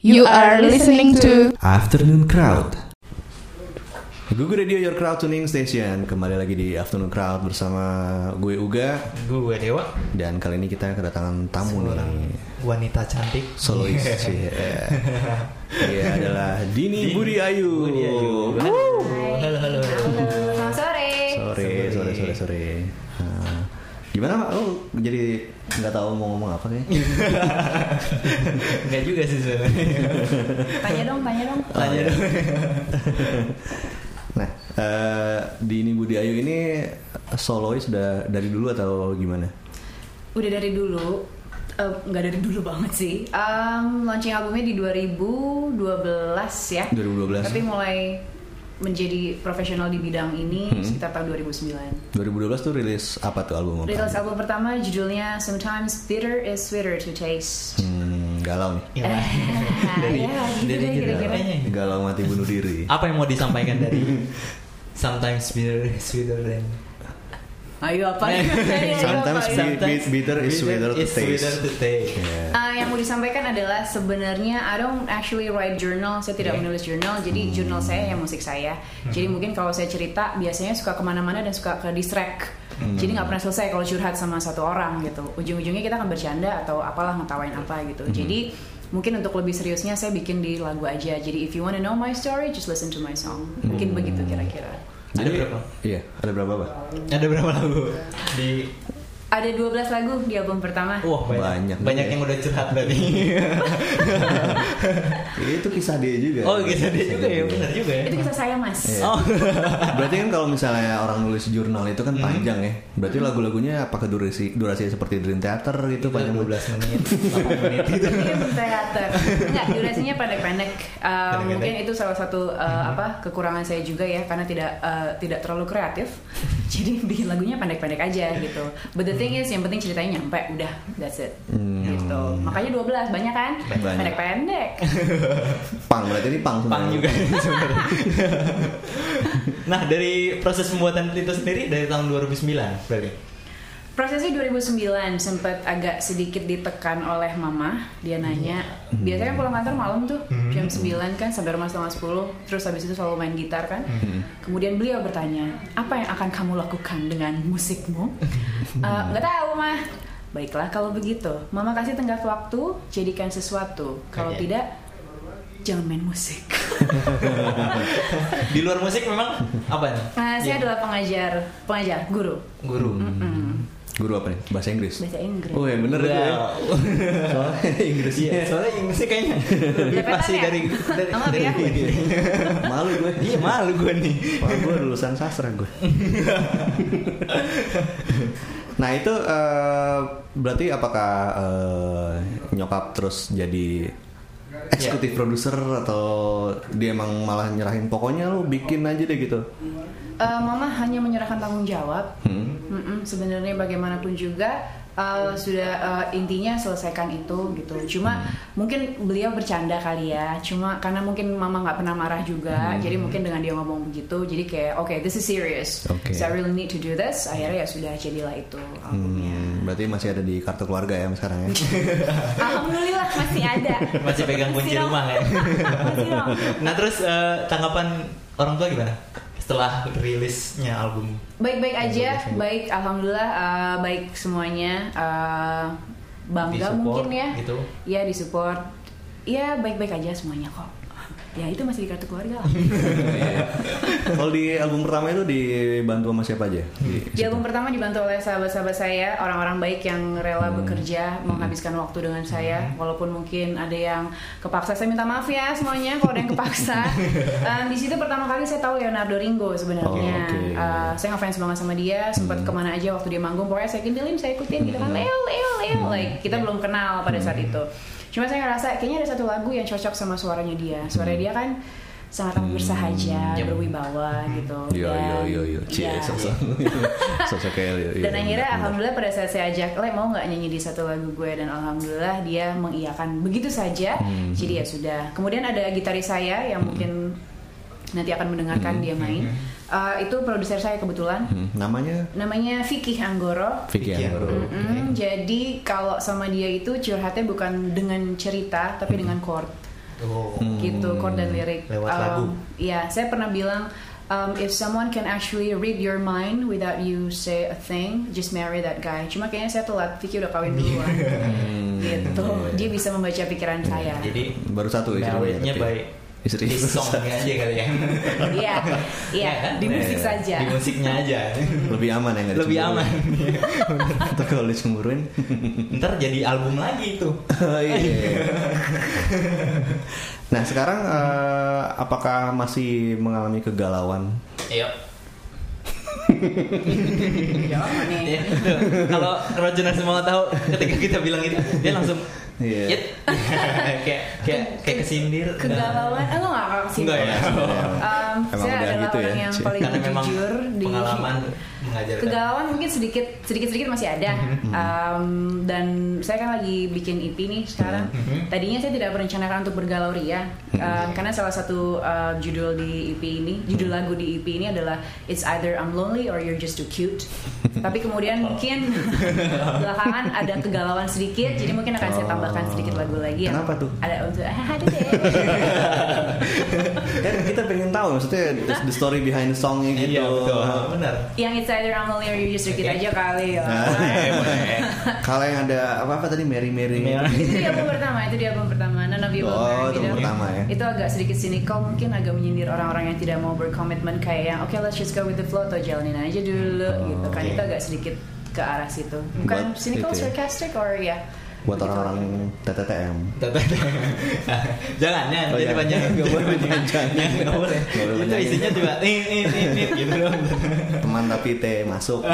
You are listening to Afternoon Crowd. Google Radio Your Crowd Tuning Station. Kembali lagi di Afternoon Crowd bersama gue Uga. Gue Dewa. Dan kali ini kita kedatangan tamu Seorang nih. wanita cantik. Solois sih Dia adalah Dini Budi Ayu. Budi Ayu. Halo halo Selamat sore. Sore, sore, sore, sore. Nah, Gimana Mak? Lu jadi nggak tahu mau ngomong apa kayaknya? Enggak juga sih sebenarnya Tanya dong, tanya dong. Tanya iya. dong Nah, eh, Dini Budi Ayu ini solois sudah dari dulu atau gimana? Udah dari dulu, eh, nggak dari dulu banget sih. Um, launching albumnya di 2012 ya. 2012. Tapi mulai menjadi profesional di bidang ini Hmm. sekitar tahun 2009. 2012 tuh rilis apa tuh album? Rilis album pertama judulnya Sometimes Bitter is Sweeter to Taste. Hmm, galau nih. Ya, Pak. dari ya, gitu dari kira-kira. judulnya. Galau mati bunuh diri. Apa yang mau disampaikan dari Sometimes bitter sweeter than Ayo apa? Ayo, Sometimes bitter is sweeter to taste. to taste. Ya. Uh, yang mau disampaikan adalah sebenarnya I don't actually write journal, saya tidak Okay. menulis jurnal, jadi Hmm. jurnal saya yang musik saya. Jadi mungkin kalau saya cerita biasanya suka ke mana-mana dan suka ke distract. Hmm. Jadi nggak pernah selesai kalau curhat sama satu orang gitu. Ujung-ujungnya kita akan bercanda atau apalah ngetawain apa gitu. Hmm. Jadi mungkin untuk lebih seriusnya saya bikin di lagu aja. Jadi if you wanna know my story, just listen to my song. Mungkin Hmm. begitu kira-kira. Ada Jadi berapa? Iya, ada berapa Pak? Ada berapa lagu di Ada 12 lagu di album pertama. Wah banyak Banyak. banyak, yang udah curhat berarti. itu kisah dia juga. oh gitu dia juga ya benar juga ya. Itu kisah saya mas. Iya. Oh Berarti kan kalau misalnya orang nulis jurnal itu kan panjang ya. Berarti lagu-lagunya apakah durasi durasi seperti Dream Theater gitu panjang 12 menit 8 menit gitu. Mungkin teater. Enggak, durasinya pendek-pendek. Uh, mungkin itu salah satu uh, apa kekurangan saya juga ya karena tidak uh, tidak terlalu kreatif. Jadi bikin lagunya pendek-pendek aja gitu. But the thing is yang penting ceritanya nyampe, udah that's it. Hmm. Gitu. Makanya 12 banyak kan? Pendek-pendek. Pang berarti ini pang Pang sebenarnya. juga nah dari proses pembuatan itu sendiri dari tahun 2009 berarti. Prosesnya 2009 sempat agak sedikit ditekan oleh mama. Dia nanya, biasanya pulang kantor malam tuh jam 9 kan sampai rumah setengah 10 Terus habis itu selalu main gitar kan. Kemudian beliau bertanya, apa yang akan kamu lakukan dengan musikmu? "Eh, Nggak tahu mah. Baiklah kalau begitu, mama kasih tenggat waktu, jadikan sesuatu. Kalau Oke. tidak, jangan main musik. Di luar musik memang apa nih? Nah, saya Iya. adalah pengajar, pengajar, guru. guru. Mm-mm. Guru apa nih? Bahasa Inggris. Bahasa Inggris. Oh ya bener ya. Soalnya Inggrisnya. Iya, soalnya Inggrisnya kayaknya lebih pasti ya? dari dari Sama dari ya? gue. Malu gue. Iya malu gue nih. Wah, gue lulusan sastra gue. nah itu eh, berarti apakah eh, nyokap terus jadi eksekutif produser atau dia emang malah nyerahin pokoknya lu bikin aja deh gitu. Eh, mama hanya menyerahkan tanggung jawab. Hmm. Mm-mm, sebenarnya bagaimanapun juga uh, sudah uh, intinya selesaikan itu gitu. Cuma mungkin beliau bercanda kali ya. Cuma karena mungkin mama nggak pernah marah juga, jadi mungkin dengan dia ngomong begitu, jadi kayak oke this is serious. Oke. So I really need to do this. Akhirnya ya sudah jadilah itu albumnya. Hmm, berarti masih ada di kartu keluarga ya sekarang ya. Alhamdulillah masih ada. Masih pegang kunci rumah ya. Nah terus eh, tanggapan orang tua gimana setelah rilisnya album? Baik-baik aja, Bagus, baik alhamdulillah uh, baik semuanya uh, bangga mungkin ya. gitu. Iya disupport. Iya baik-baik aja semuanya kok. Ya itu masih di kartu keluarga lah. Kalau di album pertama itu dibantu sama siapa aja? Di, Di album pertama dibantu oleh sahabat-sahabat saya, orang-orang baik yang rela bekerja, menghabiskan waktu dengan saya, walaupun mungkin ada yang kepaksa. Saya minta maaf ya semuanya kalau ada yang kepaksa. Um, di situ pertama kali saya tahu Leonardo Ringo sebenarnya. Oh, oke. Uh, saya ngefans banget sama dia, sempat ke mana aja waktu dia manggung, pokoknya saya kintilin, saya ikutin gitu kan, Leo, Leo, Leo, like kita belum kenal pada saat itu. Cuma saya ngerasa kayaknya ada satu lagu yang cocok sama suaranya dia. Suara dia kan sangat amat bersahaja, Yep. berwibawa gitu. Yo yo yo yo, cie Iya. sosok sosok kayak yo, yo, Dan akhirnya alhamdulillah pada saat saya ajak, Le mau nggak nyanyi di satu lagu gue dan alhamdulillah dia mengiyakan begitu saja. Hmm. Jadi ya sudah. Kemudian ada gitaris saya yang mungkin nanti akan mendengarkan dia main. Uh, itu produser saya kebetulan. Hmm, namanya Namanya Vicky Anggoro. Vicky Anggoro. Anggoro. Mm-mm, Jadi kalau sama dia itu curhatnya bukan dengan cerita tapi dengan chord. Oh. gitu chord dan lirik. Lewat Um, lagu. Iya, saya pernah bilang um, if someone can actually read your mind without you say a thing, just marry that guy. Cuma kayaknya saya telat, Vicky udah kawin duluan. gitu. Dia bisa membaca pikiran saya. Jadi Baru satu tapi. by Istri di songnya aja kali ya. Iya, iya, kan? di musik Iya. saja. Di musiknya aja. lebih aman ya Lebih aman. Atau kalau dicemburuin. Ntar jadi album lagi itu. Oh, iya. nah sekarang eh, apakah masih mengalami kegalauan? Ayo. Jangan nih. Ya, tuh. Kalau Roger semua tahu ketika kita bilang itu dia langsung Iya. "Yet." kayak kayak kayak kesindir. Kegalauan, eh lo gak akan ke sini. Enggak ya. Um, saya adalah gitu ya, orang yang Ci. paling Karena memang jujur di pengalaman mengajarkan. kegalauan mungkin sedikit sedikit sedikit masih ada. Um, dan saya kan lagi bikin EP nih sekarang Mm-hmm. tadinya saya tidak merencanakan untuk bergalau ria Um, karena salah satu uh, judul di EP ini judul lagu di EP ini adalah It's either I'm lonely or you're just too cute tapi kemudian Oh. mungkin belakangan ada kegalauan sedikit jadi mungkin akan saya tambahkan sedikit lagu lagi yang Kenapa tuh? ada untuk ada deh kan kita pengen tahu maksudnya the, the story behind the songnya gitu. Iya betul. Benar. yang It's either I'm lonely or you're just too cute Oke. aja kali ya Nah, Kalau yang ada apa apa tadi Mary Mary. Itu di album pertama itu di album pertama None of You Oh, itu pertama ya. itu agak sedikit cynical mungkin agak menyindir orang-orang yang tidak mau berkomitmen kayak yang oke let's just go with the flow atau jalanin aja dulu gitu kan oke. itu agak sedikit ke arah situ bukan itu ya. sarcastic or ya Buat orang-orang TTTM. jangan jangan Oh, jadi jangan. panjang Nggak boleh panjang. nggak boleh itu isinya juga nih nih nih gitu doang Teman tapi T masuk.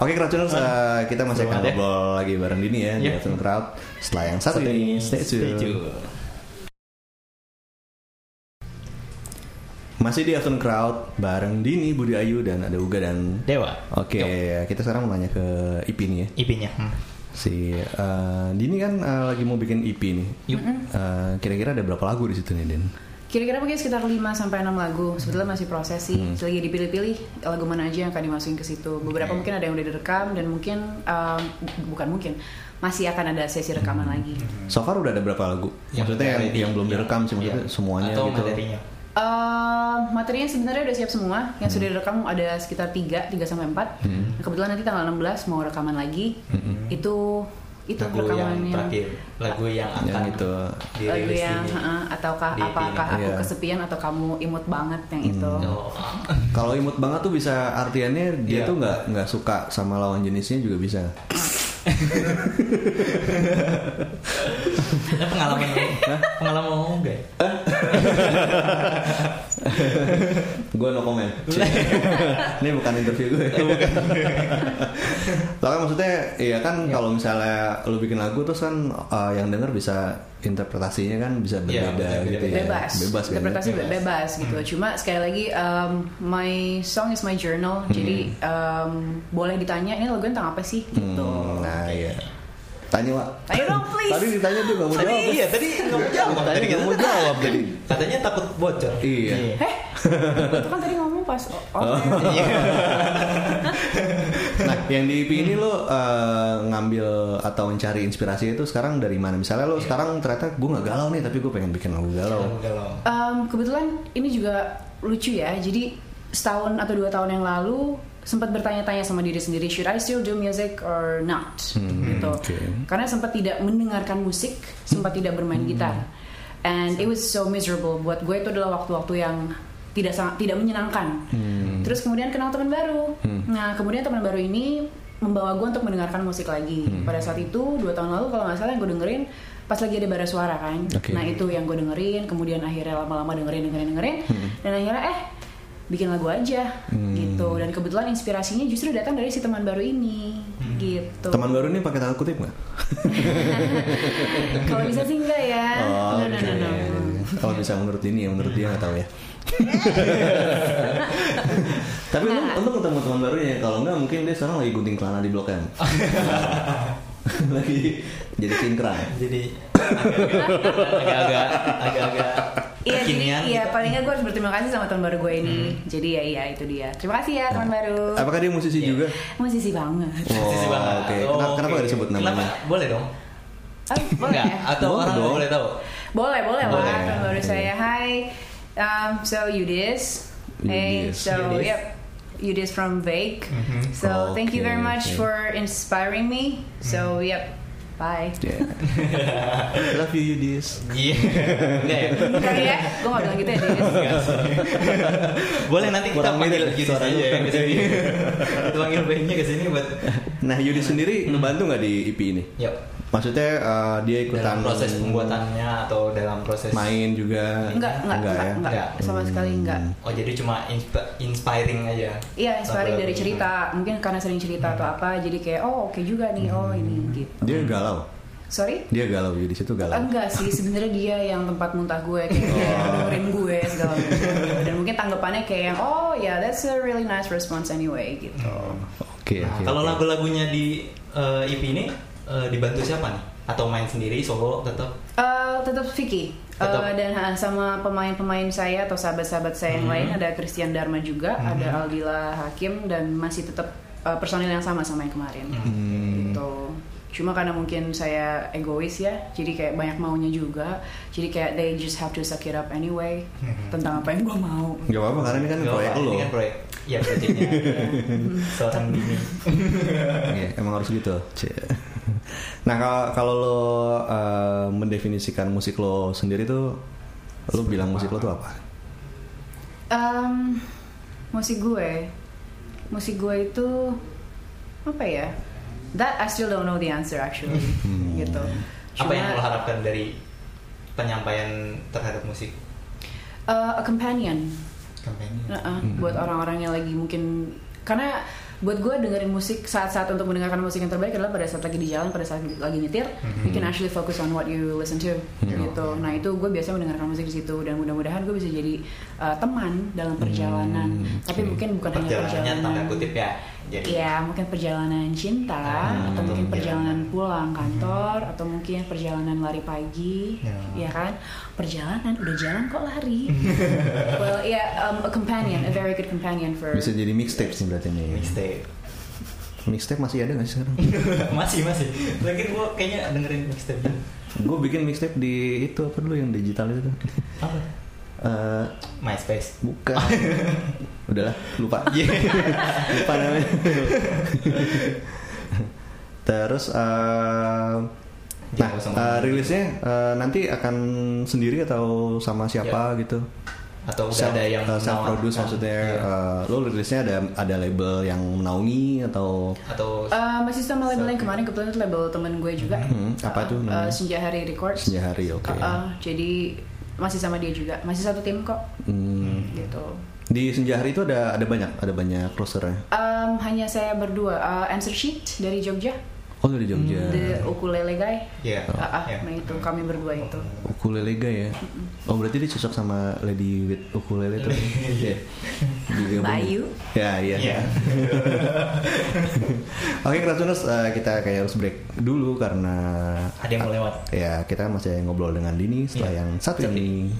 Oke Crowdtuners, eh, kita masih akan ya. ngobrol lagi bareng Dini ya di Iya. Crowd setelah yang satu ini. Stay tune. Masih di Afternoon Crowd bareng Dini, Budi Ayu dan ada Uga dan Dewa Oke, kita sekarang mau nanya ke IP nih ya. IP-nya hmm. Si eh, Dini kan eh, lagi mau bikin EP nih. Yuk. Eh, kira-kira ada berapa lagu di situ nih, Den? Kira-kira mungkin sekitar 5 sampai 6 lagu. Sebetulnya masih proses sih. Hmm. Lagi dipilih-pilih lagu mana aja yang akan dimasukin ke situ. Beberapa mungkin ada yang udah direkam dan mungkin um, bukan mungkin masih akan ada sesi rekaman lagi. So far udah ada berapa lagu? Yang maksudnya yang, yang belum direkam sih maksudnya Iya. semuanya Atau gitu. materinya Uh, materinya sebenarnya udah siap semua. Hmm. Yang sudah direkam ada sekitar 3, 3 sampai 4. Nah, kebetulan nanti tanggal 16 mau rekaman lagi. Itu itu lagu yang rekamannya. terakhir lagu yang akan Yang itu. Lagu yang heeh, ataukah di apakah ini. aku Iya. kesepian atau kamu imut banget yang itu. Oh. Kalau imut banget tuh bisa artiannya dia Iya. tuh nggak nggak suka sama lawan jenisnya juga bisa. Pengalaman pengalaman ngomong enggak ya? Gue no comment. Ini bukan interview gue. Tapi maksudnya iya kan kalau misalnya lu bikin lagu terus kan uh, yang denger bisa interpretasinya kan bisa Iya, berbeda bisa gitu ya. bebas, Bebas kan. interpretasi Bebas. bebas, gitu. Cuma sekali lagi, um, my song is my journal, jadi um, boleh ditanya ini lagu tentang apa sih, gitu. Hmm, nah iya. Tanya Wak. Tanya dong, please. Tadi ditanya dia nggak mau Tadi jawab. iya, tadi nggak mau jawab. Tadi nggak mau kita- jawab tadi. Katanya takut bocor. Iya. Eh, itu kan tadi ngomong pas. Oh. Iya. Nah, yang di EP ini lo eh, ngambil atau mencari inspirasi itu sekarang dari mana? Misalnya lo sekarang ternyata gue nggak galau nih, tapi gue pengen bikin lagu galau. Galau. Um, kebetulan ini juga lucu ya. Jadi setahun atau dua tahun yang lalu sempat bertanya-tanya sama diri sendiri, should I still do music or not? gitu. oke. Karena sempat tidak mendengarkan musik, sempat tidak bermain gitar, and it was so miserable. Buat gue itu adalah waktu-waktu yang tidak sangat tidak menyenangkan. Terus kemudian kenal teman baru. Nah kemudian teman baru ini membawa gue untuk mendengarkan musik lagi. Pada saat itu dua tahun lalu kalau nggak salah yang gue dengerin pas lagi ada bara suara kan. Oke. Nah itu yang gue dengerin. Kemudian akhirnya lama-lama dengerin dengerin dengerin. Dan akhirnya eh bikin lagu aja gitu. Dan kebetulan inspirasinya justru datang dari si teman baru ini gitu. Teman baru ini pakai tanda kutip nggak? Kalau bisa sih enggak ya. Oh, no, no, no, no. Kalau bisa menurut ini ya, menurut dia nggak tahu ya. Tapi Nah. untung ketemu teman barunya. Kalau nggak mungkin dia sekarang lagi gunting celana di blok M. lagi jadi sinkran. Jadi agak-agak agak-agak Iya, jadi iya gitu. paling nggak gue harus berterima kasih sama teman baru gue ini. Jadi ya iya itu dia. Terima kasih ya teman baru. Apakah dia musisi Iya. juga? Musisi banget. Oh, banget. oke. Oh, Kenapa, kenapa oke. nggak disebut namanya? Kenapa? Boleh dong. Oh, boleh Enggak, ya? atau Boleh orang dong. boleh tahu. Boleh, boleh lah. Kan baru saya Hi. Um, so Yudis. Hey, Yudis. so Yudis. yep. Yudis from Vake. Mhm. So thank you very much okay. for inspiring me. So yep. Bye. Yeah. Love you Yudis. Iya. Enggak ya? Bukan ya? Gue gak bilang gitu ya Yudis. Boleh nanti kita Kurang panggil Yudis aja ya ke sini. kita panggil bandnya ke sini buat Nah Yudis sendiri ngebantu nggak di EP ini? Yuk. Maksudnya eh, dia ikutan dalam proses pembuatannya atau dalam proses main juga? Enggak, enggak, enggak, ya? enggak, Enggak. sama sekali enggak. Oh jadi cuma insp- inspiring aja. Iya, inspiring dari cerita. Mungkin karena sering cerita atau apa, jadi kayak oh oke juga nih, oh ini gitu. Dia galau. Sorry? Dia galau Yudis itu galau. Enggak sih, sebenarnya dia yang tempat muntah gue kayak Oh. dengerin gue segala macam. Dan mungkin tanggapannya kayak yang oh ya that's a really nice response anyway gitu. Oke. Nah, oke, kalau oke. lagu-lagunya di eh, EP ini eh, dibantu siapa nih? Atau main sendiri solo tetap? Eh, tetap Vicky Eh, Tetap. dan sama pemain-pemain saya atau sahabat-sahabat saya yang Mhm. lain ada Christian Dharma juga, Mhm. ada Aldila Hakim dan masih tetap eh, personil yang sama sama yang kemarin. Hmm. Gitu. Cuma karena mungkin saya egois ya, jadi kayak banyak maunya juga. Jadi kayak they just have to suck it up anyway Mhm. tentang apa yang gue mau. Gak apa-apa karena ini kan Nggak proyek apa, lo. Ini kan proyek. Iya proyeknya. Seorang Dini. Iya, emang harus gitu. Cie. Nah kalau kalau lo eh, mendefinisikan musik lo sendiri tuh, lo bilang musik lo tuh apa? Um, musik gue, musik gue itu apa ya? That I still don't know the answer actually, Hmm. gitu. Apa yang lo Cuma, harapkan dari penyampaian terhadap musik? uh, a companion, Kampanye. Uh-uh, Hmm. buat orang-orang yang lagi mungkin karena buat gue dengerin musik saat-saat untuk mendengarkan musik yang terbaik adalah pada saat lagi di jalan, pada saat lagi nyetir, Mhm. you can actually focus on what you listen to, Hmm. gitu. Nah itu gue biasa mendengarkan musik di situ dan mudah-mudahan gue bisa jadi uh, teman dalam perjalanan. Hmm, Tapi mungkin bukan hanya perjalanan. tanda kutip ya. Jadi Iya, mungkin perjalanan cinta Ah, atau mungkin iya. perjalanan pulang kantor atau mungkin perjalanan lari pagi, Ya. ya kan? Perjalanan udah jalan kok lari. well, yeah, um, a companion, a very good companion for. Bisa jadi mixtape sih berarti nih. mixtape. Mixtape masih ada gak sih sekarang? masih masih. Lagi gue kayaknya dengerin mixtape. Gue bikin mixtape di itu apa dulu yang digital itu? Apa? Eh, MySpace. bukan. Udahlah, lupa. Iya. lupa namanya. Terus eh, Dia nah eh, ngomong. rilisnya eh, nanti akan sendiri atau sama siapa gitu? Atau udah Self, ada yang self produce menawarkan? maksudnya Iya. eh, lo rilisnya ada ada label yang menaungi atau atau Uh, masih sama label yang kemarin kebetulan itu label temen gue juga. Hmm, apa tuh Uh? Senja Hari Records. Senja Hari, oke. Uh, uh, jadi masih sama dia juga, masih satu tim kok. Hmm, Gitu. di Senja Hari itu ada ada banyak ada banyak closernya. Um, hanya saya berdua. Uh, answer sheet dari Jogja, Oh dari Jogja. the ukulele guy. Iya. Ah, ah, Iya. nah itu kami berdua itu. Ukulele guy ya. Oh berarti dia cocok sama Lady with ukulele tuh. Iya. Digabung. Bayu. Ya iya. Iya. Oke Krasuners eh, kita kayak harus break dulu karena Ada yang mau lewat. Ya kita masih ngobrol dengan Dini setelah Iya. yang satu Satu ini.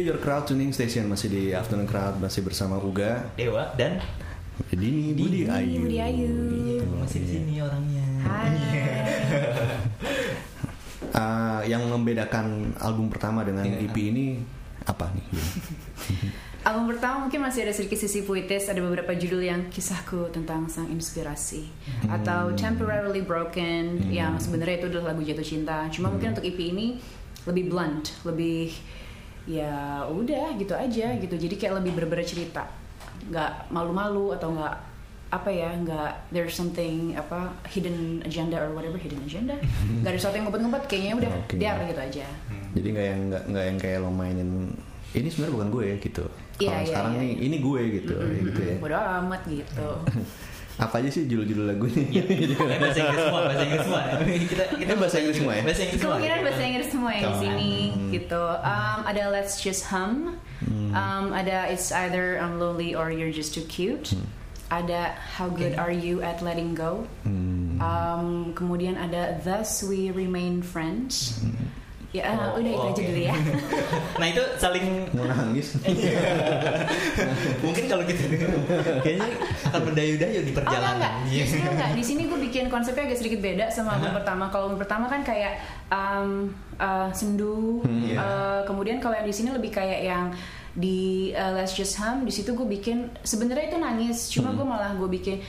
Your Crowd Tuning Station masih di Afternoon Crowd masih bersama Uga, Dewa dan Dini, Budi Ayu. Budi Ayu. Gitu. masih di sini orangnya. Hai. Ah, yang membedakan album pertama dengan Iya. EP ini apa nih? Album pertama mungkin masih ada sedikit sisi puitis, ada beberapa judul yang kisahku tentang sang inspirasi atau Temporarily Broken yang sebenarnya itu adalah lagu jatuh cinta. Cuma mungkin untuk EP ini lebih blunt, lebih ya udah gitu aja gitu. Jadi kayak lebih berbeda cerita, nggak malu-malu atau nggak apa ya nggak there's something apa hidden agenda or whatever hidden agenda nggak ada sesuatu yang ngumpet-ngumpet kayaknya udah Oke. biar gitu aja Jadi nggak yang nggak nggak yang kayak lo mainin ini sebenarnya bukan gue gitu. Iya, Kalau iya, sekarang iya, nih iya. ini gue gitu, Mm-mm. gitu ya. bodo amat gitu Apa aja sih judul-judul lagunya? Eh, bahasa Inggris semua, bahasa Inggris semua. kita kita Ini bahasa Inggris semua ya? Bahasa Inggris semua. Kemungkinan bahasa Inggris semua yang di sini gitu. Um, ada Let's Just Hum. Um, ada It's either I'm lonely or you're just too cute. Ada How good are you at letting go. Hmm. Um, kemudian ada Thus we remain friends. Ya Oh, uh, udah itu oh, aja oke. dulu ya. Nah itu saling Mau nangis? mungkin kalau kita kayaknya akan mendayu-dayu di Oh enggak perjalanan. enggak, Iya. justru enggak. Di sini gue bikin konsepnya agak sedikit beda sama album pertama. Kalau album pertama kan kayak um, uh, sendu, Hmm, iya. uh, kemudian kalau yang di sini lebih kayak yang di uh, Let's Just Hum di situ gue bikin sebenarnya itu nangis cuma gue malah gue bikin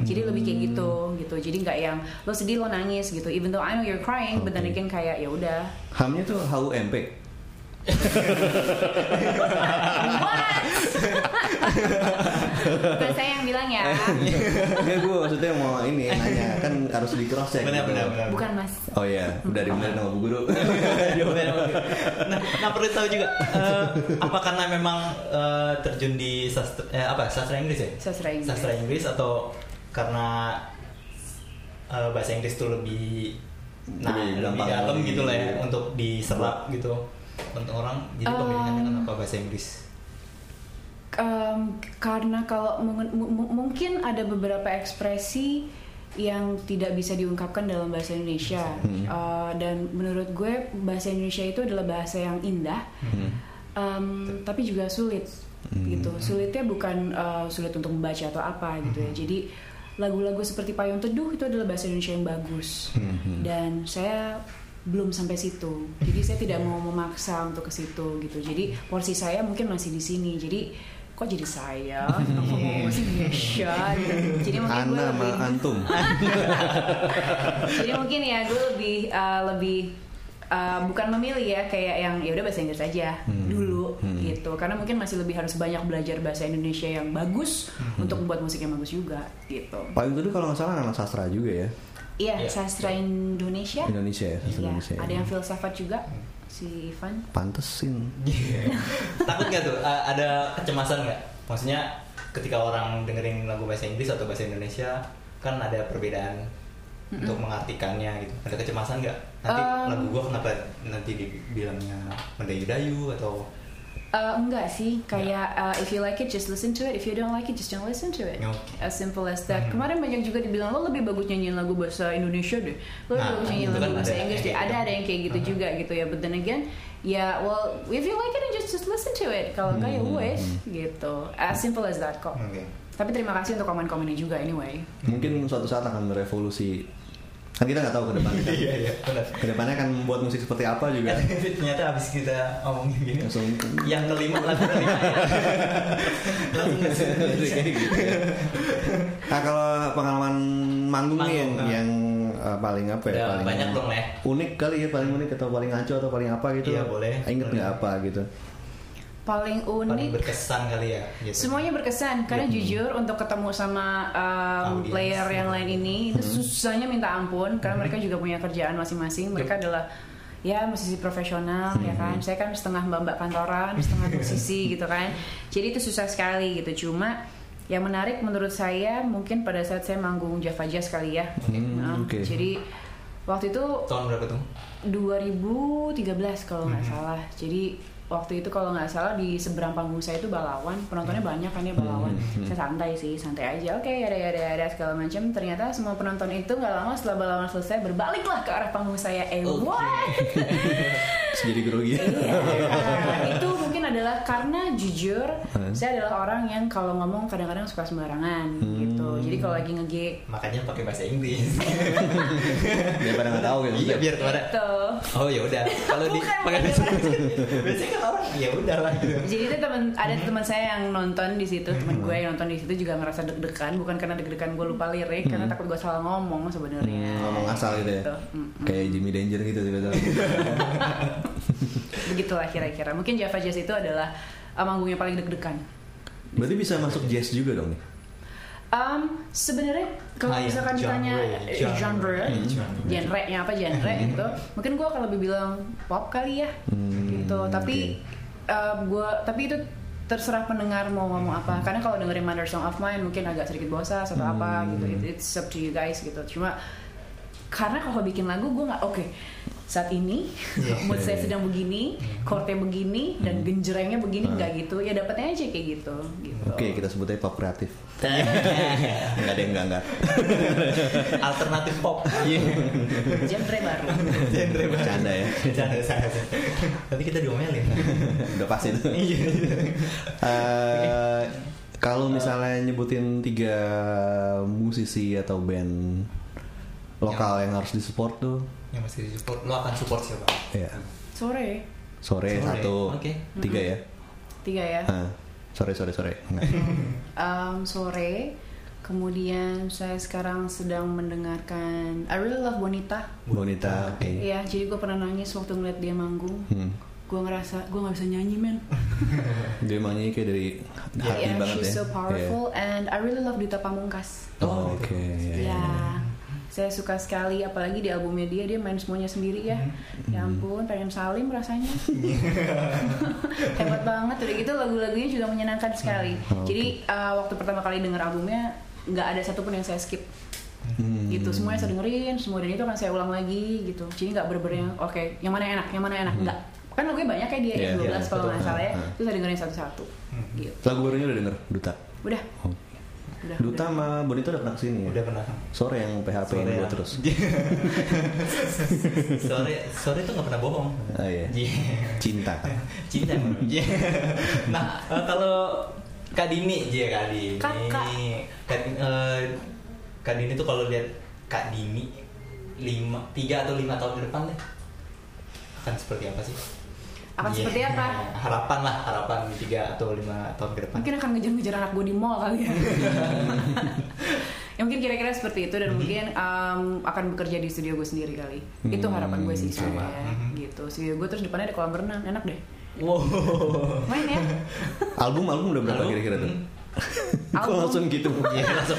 jadi lebih kayak gitu gitu jadi nggak yang lo sedih lo nangis gitu even though I know you're crying but then again kayak ya udah Hamnya tuh HUMP. Bukan saya yang bilang ya Enggak gue maksudnya mau ini nanya kan harus di cross check. Benar, benar, benar. bukan mas Oh iya, udah dibenerin sama Bu Guru. nah, nah perlu tahu juga eh, apa karena memang eh, terjun di sastra eh, apa sastra Inggris ya? Sastra Inggris. Sastra Inggris atau karena bahasa Inggris itu lebih nah Lebih lebih, dalam gitu lah ya untuk diserap gitu untuk orang jadi pemilihannya Um, kenapa bahasa Inggris? Um, karena kalau mung- mu- mu- mungkin ada beberapa ekspresi yang tidak bisa diungkapkan dalam bahasa Indonesia. Hmm. Uh, dan menurut gue bahasa Indonesia itu adalah bahasa yang indah Hmm. um, tapi juga sulit gitu. Sulitnya bukan uh, sulit untuk membaca atau apa gitu ya. Jadi lagu-lagu seperti Payung Teduh itu adalah bahasa Indonesia yang bagus. Hmm. dan saya belum sampai situ jadi saya tidak mau memaksa untuk ke situ gitu jadi porsi saya mungkin masih di sini jadi kok jadi saya bahasa Indonesia gitu. jadi mungkin gue Ana lebih antum. jadi mungkin ya gue lebih uh, lebih uh, bukan memilih ya kayak yang ya udah bahasa Inggris aja Hmm. dulu Hmm. gitu karena mungkin masih lebih harus banyak belajar bahasa Indonesia yang bagus Hmm. untuk membuat musik yang bagus juga gitu Paling dulu kalau nggak salah anak sastra juga ya. Iya Iya. sastra Indonesia Indonesia ya, sastra Iya, Indonesia. ada yang filsafat juga si Ivan pantesin. Takut nggak tuh? A- ada kecemasan nggak? Maksudnya ketika orang dengerin lagu bahasa Inggris atau bahasa Indonesia kan ada perbedaan untuk mengartikannya gitu. Ada kecemasan nggak? Nanti Um, lagu gua kenapa nanti dibilangnya mendayu-dayu atau Uh, enggak sih, kayak uh, if you like it just listen to it, if you don't like it just don't listen to it. Oke. As simple as that. Hmm. Kemarin banyak juga dibilang lo lebih bagus nyanyiin lagu bahasa Indonesia deh, lo lebih Nah, bagus nyanyiin lagu bahasa ada Inggris deh. Ada gitu. ada yang kayak gitu Uh-huh. juga gitu ya. But then again, ya well if you like it then just just listen to it. Kalau enggak ya Hmm. wes gitu. As simple as that kok. Oke. Tapi terima kasih untuk komen-komennya juga anyway. Mungkin suatu saat akan berevolusi. Kan kita nggak tahu ke depannya. kan. Iya iya benar. Ke depannya akan membuat musik seperti apa juga. Ternyata habis kita ngomongin gini Langsung yang kelima lagu kelima ya. Langsung Kayak gitu ya. Nah kalau pengalaman manggung, nih yang, nah. yang uh, paling apa ya? Udah paling banyak dong, Le. Unik kali ya, paling unik atau paling ngaco atau paling apa gitu? Iya, boleh. Ingat nggak apa gitu? Paling paling unik berkesan kali ya gitu. Semuanya berkesan karena jujur untuk ketemu sama um, player yang lain ini itu susahnya minta ampun karena mereka juga punya kerjaan masing-masing. Mereka adalah ya musisi profesional ya kan Hmm. saya kan setengah mbak mbak kantoran setengah musisi gitu kan jadi itu susah sekali gitu cuma yang menarik menurut saya mungkin pada saat saya manggung Java Jazz kali ya Hmm, Nah, oke. jadi waktu itu Tahun berapa tuh? 2013 kalau nggak salah. Jadi waktu itu kalau nggak salah di seberang panggung saya itu balawan, penontonnya banyak kan ya balawan. Saya santai sih, santai aja. Oke, ada ada ada segala macam. Ternyata semua penonton itu nggak lama setelah balawan selesai berbaliklah ke arah panggung saya. Eh, Oke. what? Jadi grogi. Nah, itu mungkin adalah karena jujur Hmm. saya adalah orang yang kalau ngomong kadang-kadang suka sembarangan gitu. Jadi kalau lagi nge-gig Makanya pakai bahasa Inggris. Daripada nggak tahu gitu. iya biar pada. gitu. Oh ya udah. Kalau di pakai bahasa Inggris, biasanya kan orang ya udah lah gitu. Jadi itu teman ada teman saya yang nonton di situ, teman gue yang nonton di situ juga ngerasa deg-degan, bukan karena deg-degan gue lupa lirik, karena takut gue salah ngomong sebenarnya. Hmm, ngomong asal gitu ya. Gitu. Kayak Jimmy Danger gitu juga. Begitulah kira-kira. Mungkin Java Jazz itu adalah uh, manggungnya paling deg-degan. Berarti bisa masuk jazz juga dong nih. Um, sebenarnya kalau Ah, iya, misalkan ditanya genre, eh, genre. genre, Hmm, genre. genre-nya apa genre gitu, mungkin gue akan lebih bilang pop kali ya, Hmm, gitu. Tapi uh, gue, tapi itu terserah pendengar mau ngomong apa. Karena kalau dengerin Mother Song of Mine mungkin agak sedikit bosas atau apa gitu. It- It's up to you guys gitu. Cuma karena kalau bikin lagu gue nggak oke saat ini Iya. mood saya sedang begini, chordnya begini dan genjrengnya begini Hmm. nggak gitu ya dapatnya aja kayak gitu. gitu. Oke, kita sebutnya pop kreatif. Enggak ada yang enggak enggak. Alternatif pop. genre baru. Genre Bercanda ya. Bercanda saya. Nanti kita diomelin. Udah pasti itu. Iya. Eh, kalau misalnya nyebutin tiga musisi atau band lokal yang harus disupport tuh, Yang masih support, lo akan support siapa? ya Sore sore, Sore, satu, oke. tiga ya. tiga ya. Ah, sore sore sore. Enggak. Um, sore. Kemudian saya sekarang sedang mendengarkan I really love Bonita. Bonita, oke. Iya, jadi gue pernah nangis waktu ngeliat dia manggung. Hmm. Gue ngerasa gue nggak bisa nyanyi men. Dia emang nyanyi kayak dari hati Iya, banget she's ya. so powerful and I really love Dita Pamungkas. Iya. Oh, oke. ya, ya, Ya, ya. Saya suka sekali apalagi di albumnya dia dia main semuanya sendiri ya. Hmm. Ya ampun, pengen salim rasanya. Hebat banget udah gitu lagu-lagunya juga menyenangkan sekali. Oh, Jadi uh, waktu pertama kali denger albumnya nggak ada satupun yang saya skip Hmm. gitu semuanya saya dengerin semua dan itu akan saya ulang lagi gitu jadi nggak bener-bener yang oke yang mana enak yang mana enak nggak kan lagunya banyak ya dia Hmm. Yang 12 iya, kalau nggak salah ya Hmm. terus saya dengerin satu-satu Hmm. gitu Lagu barunya udah denger Duta. udah Oh. Udah Duta sama Bonita udah pernah ke sini ya? Udah pernah. Sore yang PHP Sore yang- terus. sore sore tuh nggak pernah bohong. Oh iya. Iya. Cinta. Cinta. Iya. nah eh, kalau Kak Dini, dia Kak Dini. Kakak. Kak, eh, Kak Dini tuh kalau lihat Kak Dini lima tiga atau lima tahun ke depan deh akan seperti apa sih? Akan Iya. seperti apa? Harapan lah, harapan tiga atau lima tahun ke depan. mungkin akan ngejar-ngejar anak gue di mall kali ya ya mungkin kira-kira seperti itu dan mungkin um, akan bekerja di studio gue sendiri kali itu harapan gue sih Hmm, sebenarnya sama. gitu studio gue terus depannya ada kolam renang enak deh Wow. main ya Album album udah berapa kira-kira tuh? Hmm. Kok langsung gitu? Iya, langsung.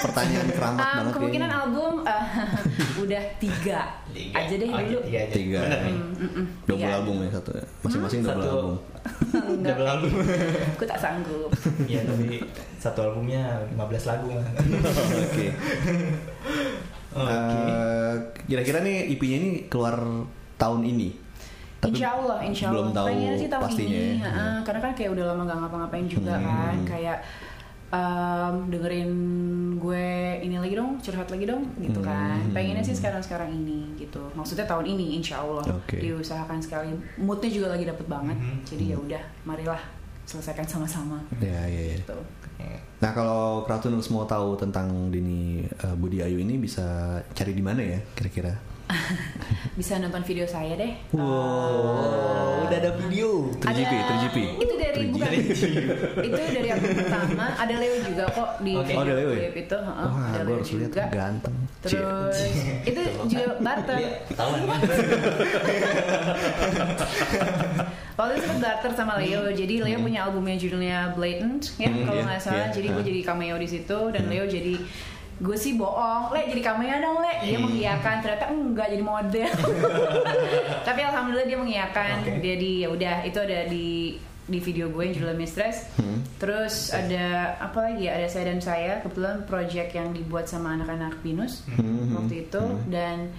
Pertanyaan keramat Um, banget kemungkinan kayaknya. album uh, udah tiga. Tiga. aja deh Oke, dulu Tiga aja. Tiga. Bener nih. Mm, mm, mm. Double Tiga. album ya satu ya. Masing-masing double Satu. album. Double album. Aku tak sanggup. Iya, tapi satu albumnya 15 lagu. Oke. Oke. Eh, Kira-kira nih IP-nya ini keluar tahun ini. Tapi insya Allah, insya Allah. belum tahu Pengennya sih tahun pastinya ini, ya. ha-ha. karena kan kayak udah lama gak ngapa-ngapain juga Hmm. kan, kayak um, dengerin gue ini lagi dong, curhat lagi dong, gitu kan. Hmm. Pengennya sih sekarang-sekarang ini, gitu. Maksudnya tahun ini, insya Allah. Oke. Diusahakan sekali. Moodnya juga lagi dapet banget. Mhm. Jadi ya udah, marilah selesaikan sama-sama. Ya, ya, ya. Gitu. Nah kalau Kratuners mau tahu tentang Dini eh, Budi Ayu ini bisa cari di mana ya kira-kira? Bisa nonton video saya deh. Oh, udah ada video. 3GP, 3GP. Itu dari 3GP. bukan. itu dari aku pertama. Ada Leo juga kok di video Oh, ada Leo ya? itu. heeh, Wah, ada gue Leo harus lihat juga. ganteng. Terus itu juga barter. Iya, kan? Waktu itu sempat barter sama Leo. Jadi Leo punya albumnya judulnya Blatant ya Hmm, kalau iya, nggak salah. iya. Jadi gue Ah. jadi cameo di situ dan Leo jadi gue sih bohong, le jadi kamera dong le. Dia mengiyakan, ternyata enggak jadi model. Tapi alhamdulillah dia mengiyakan. Oke. Dia di ya udah itu ada di di video gue yang judulnya Mistress. Terus ada apa lagi ya? Ada saya dan saya kebetulan project yang dibuat sama anak-anak Binus Hmm. waktu itu dan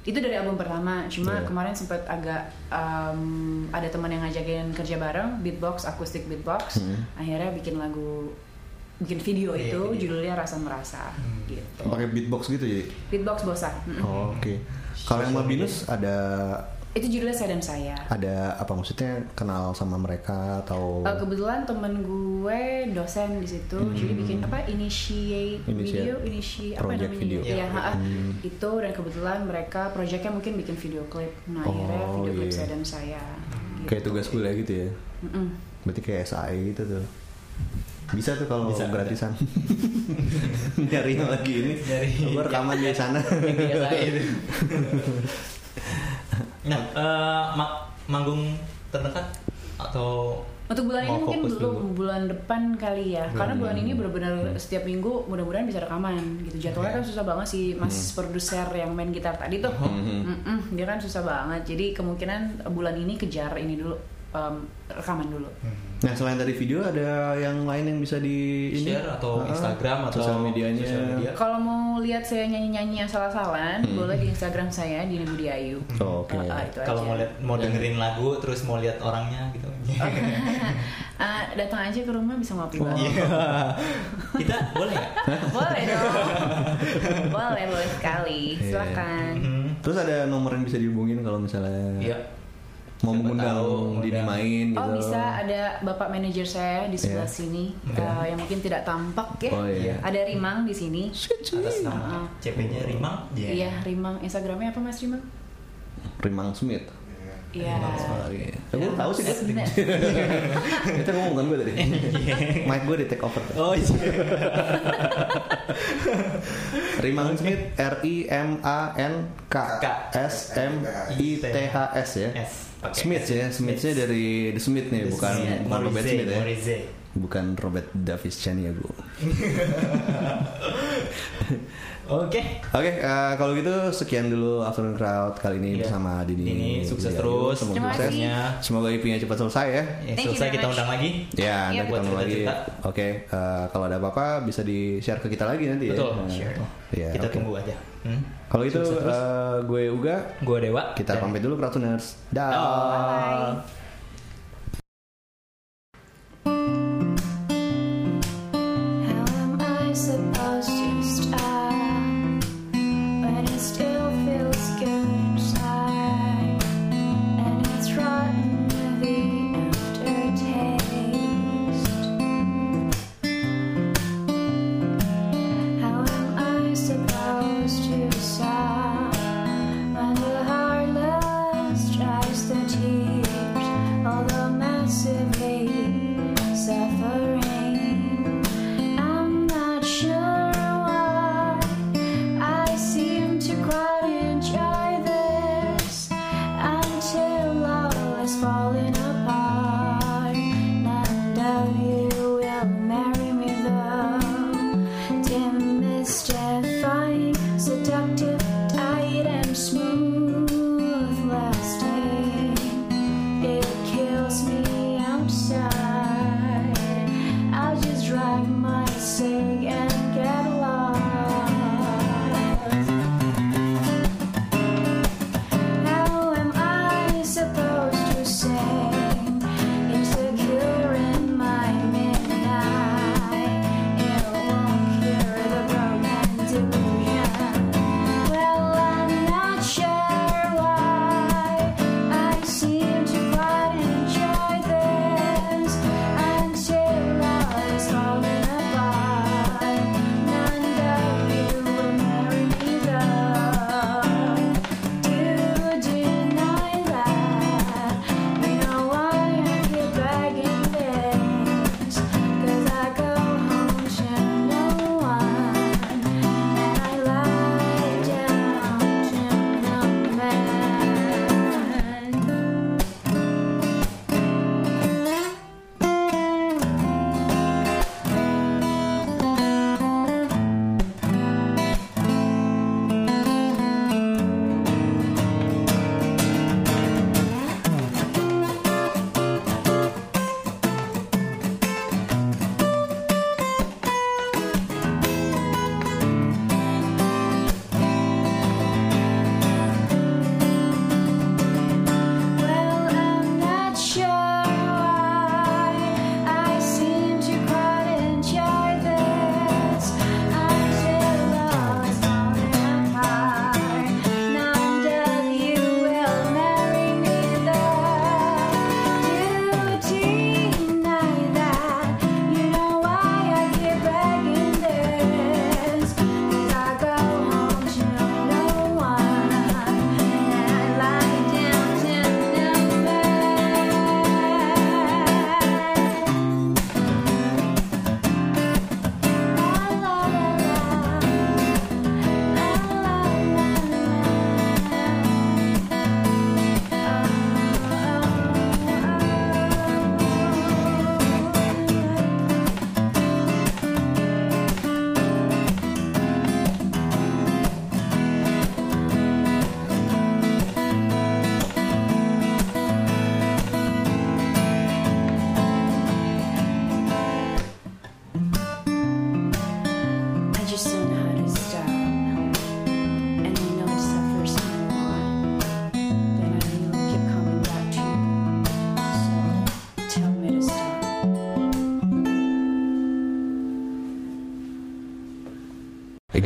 itu dari album pertama. Cuma Iya. kemarin sempat agak um, ada teman yang ngajakin kerja bareng beatbox akustik beatbox. Hmm. Akhirnya bikin lagu bikin video Iya, itu video. judulnya Rasa Merasa gitu. Pakai beatbox gitu jadi. Beatbox bosan. Oh, Oke. Kalau yang sama Binus ada Itu judulnya saya dan saya. ada apa maksudnya kenal sama mereka atau Uh, kebetulan temen gue dosen di situ, jadi bikin apa initiate, Hmm. Initiate video, initiate apa project namanya? video. Iya, Iya, ha-ha. Hmm. itu dan kebetulan mereka projectnya mungkin bikin video klip. Nah akhirnya Oh, video klip iya. saya dan saya. kayak gitu. tugas kuliah gitu ya? Mm-mm. Berarti kayak SAE gitu tuh. Bisa tuh kalau Bisa, gratisan. Nyari yang lagi ini. Nyari- Gue rekaman di sana. Itu. nah, eh, ma- manggung terdekat atau Untuk bulan ini mungkin belum dulu? bulan depan kali ya. Karena bulan ini benar-benar setiap minggu mudah-mudahan bisa rekaman gitu. Jadwalnya kan susah banget sih Mas produser yang main gitar tadi tuh. Mm-mm, dia kan susah banget. Jadi kemungkinan bulan ini kejar ini dulu em, rekaman dulu. Nah selain dari video ada yang lain yang bisa di ini? Share atau Ah, Instagram atau sosial medianya. sosial media? Kalau mau lihat saya nyanyi-nyanyi yang salah-salah, boleh di Instagram saya di Budi Ayu. Oh, oke. Ah, ah, Kalau mau lihat mau dengerin lagu terus mau lihat orangnya gitu. Ah, datang aja ke rumah bisa ngopi Oh. bareng. Iya. Kita boleh nggak? boleh dong. boleh, boleh sekali. Iya. Silakan. Mhm. Terus ada nomor yang bisa dihubungin kalau misalnya Iya. Mau Siapa mengundang tahu, Dini main gitu. Oh bisa ada bapak manajer saya di sebelah Iya. sini Oke. eh, yang mungkin tidak tampak ya. Oh, iya. Ada Rimang di sini. Atas nama Ah. CP-nya Rimang. Iya Rimang. Instagramnya apa Mas Rimang? Rimang Smith. Iya. Oh, iya. Gue tahu sih dia. Itu ngomong kan gue tadi. Mic gue di take over. Oh iya. Rimang Smith R I M A N K K. S M I T H S ya. S. Pakai Smith ya, Smithnya dari The Smith nih, bukan Iya, bukan Robert Smith ya. Morrissey. Bukan Robert Davis Chaniago. Oke. Oke, eh, kalau gitu sekian dulu Afternoon Crowd kali ini Iya. bersama Dini. Dini, sukses Diayu. terus. Semoga Terima sukses. kasih. Semoga IP-nya cepat selesai ya. Ya, selesai kita much. undang lagi. Ya, Iya, nanti buat ketemu lagi. Oke, eh, kalau ada apa-apa bisa di-share ke kita lagi nanti ya. Betul. Nah, Share. Iya, kita oke. tunggu aja. Hmm? Kalau itu Sukses terus. eh, gue Uga, Gua Dewa. kita Dan- pamit dulu Crowdtuners. Dah. Bye. How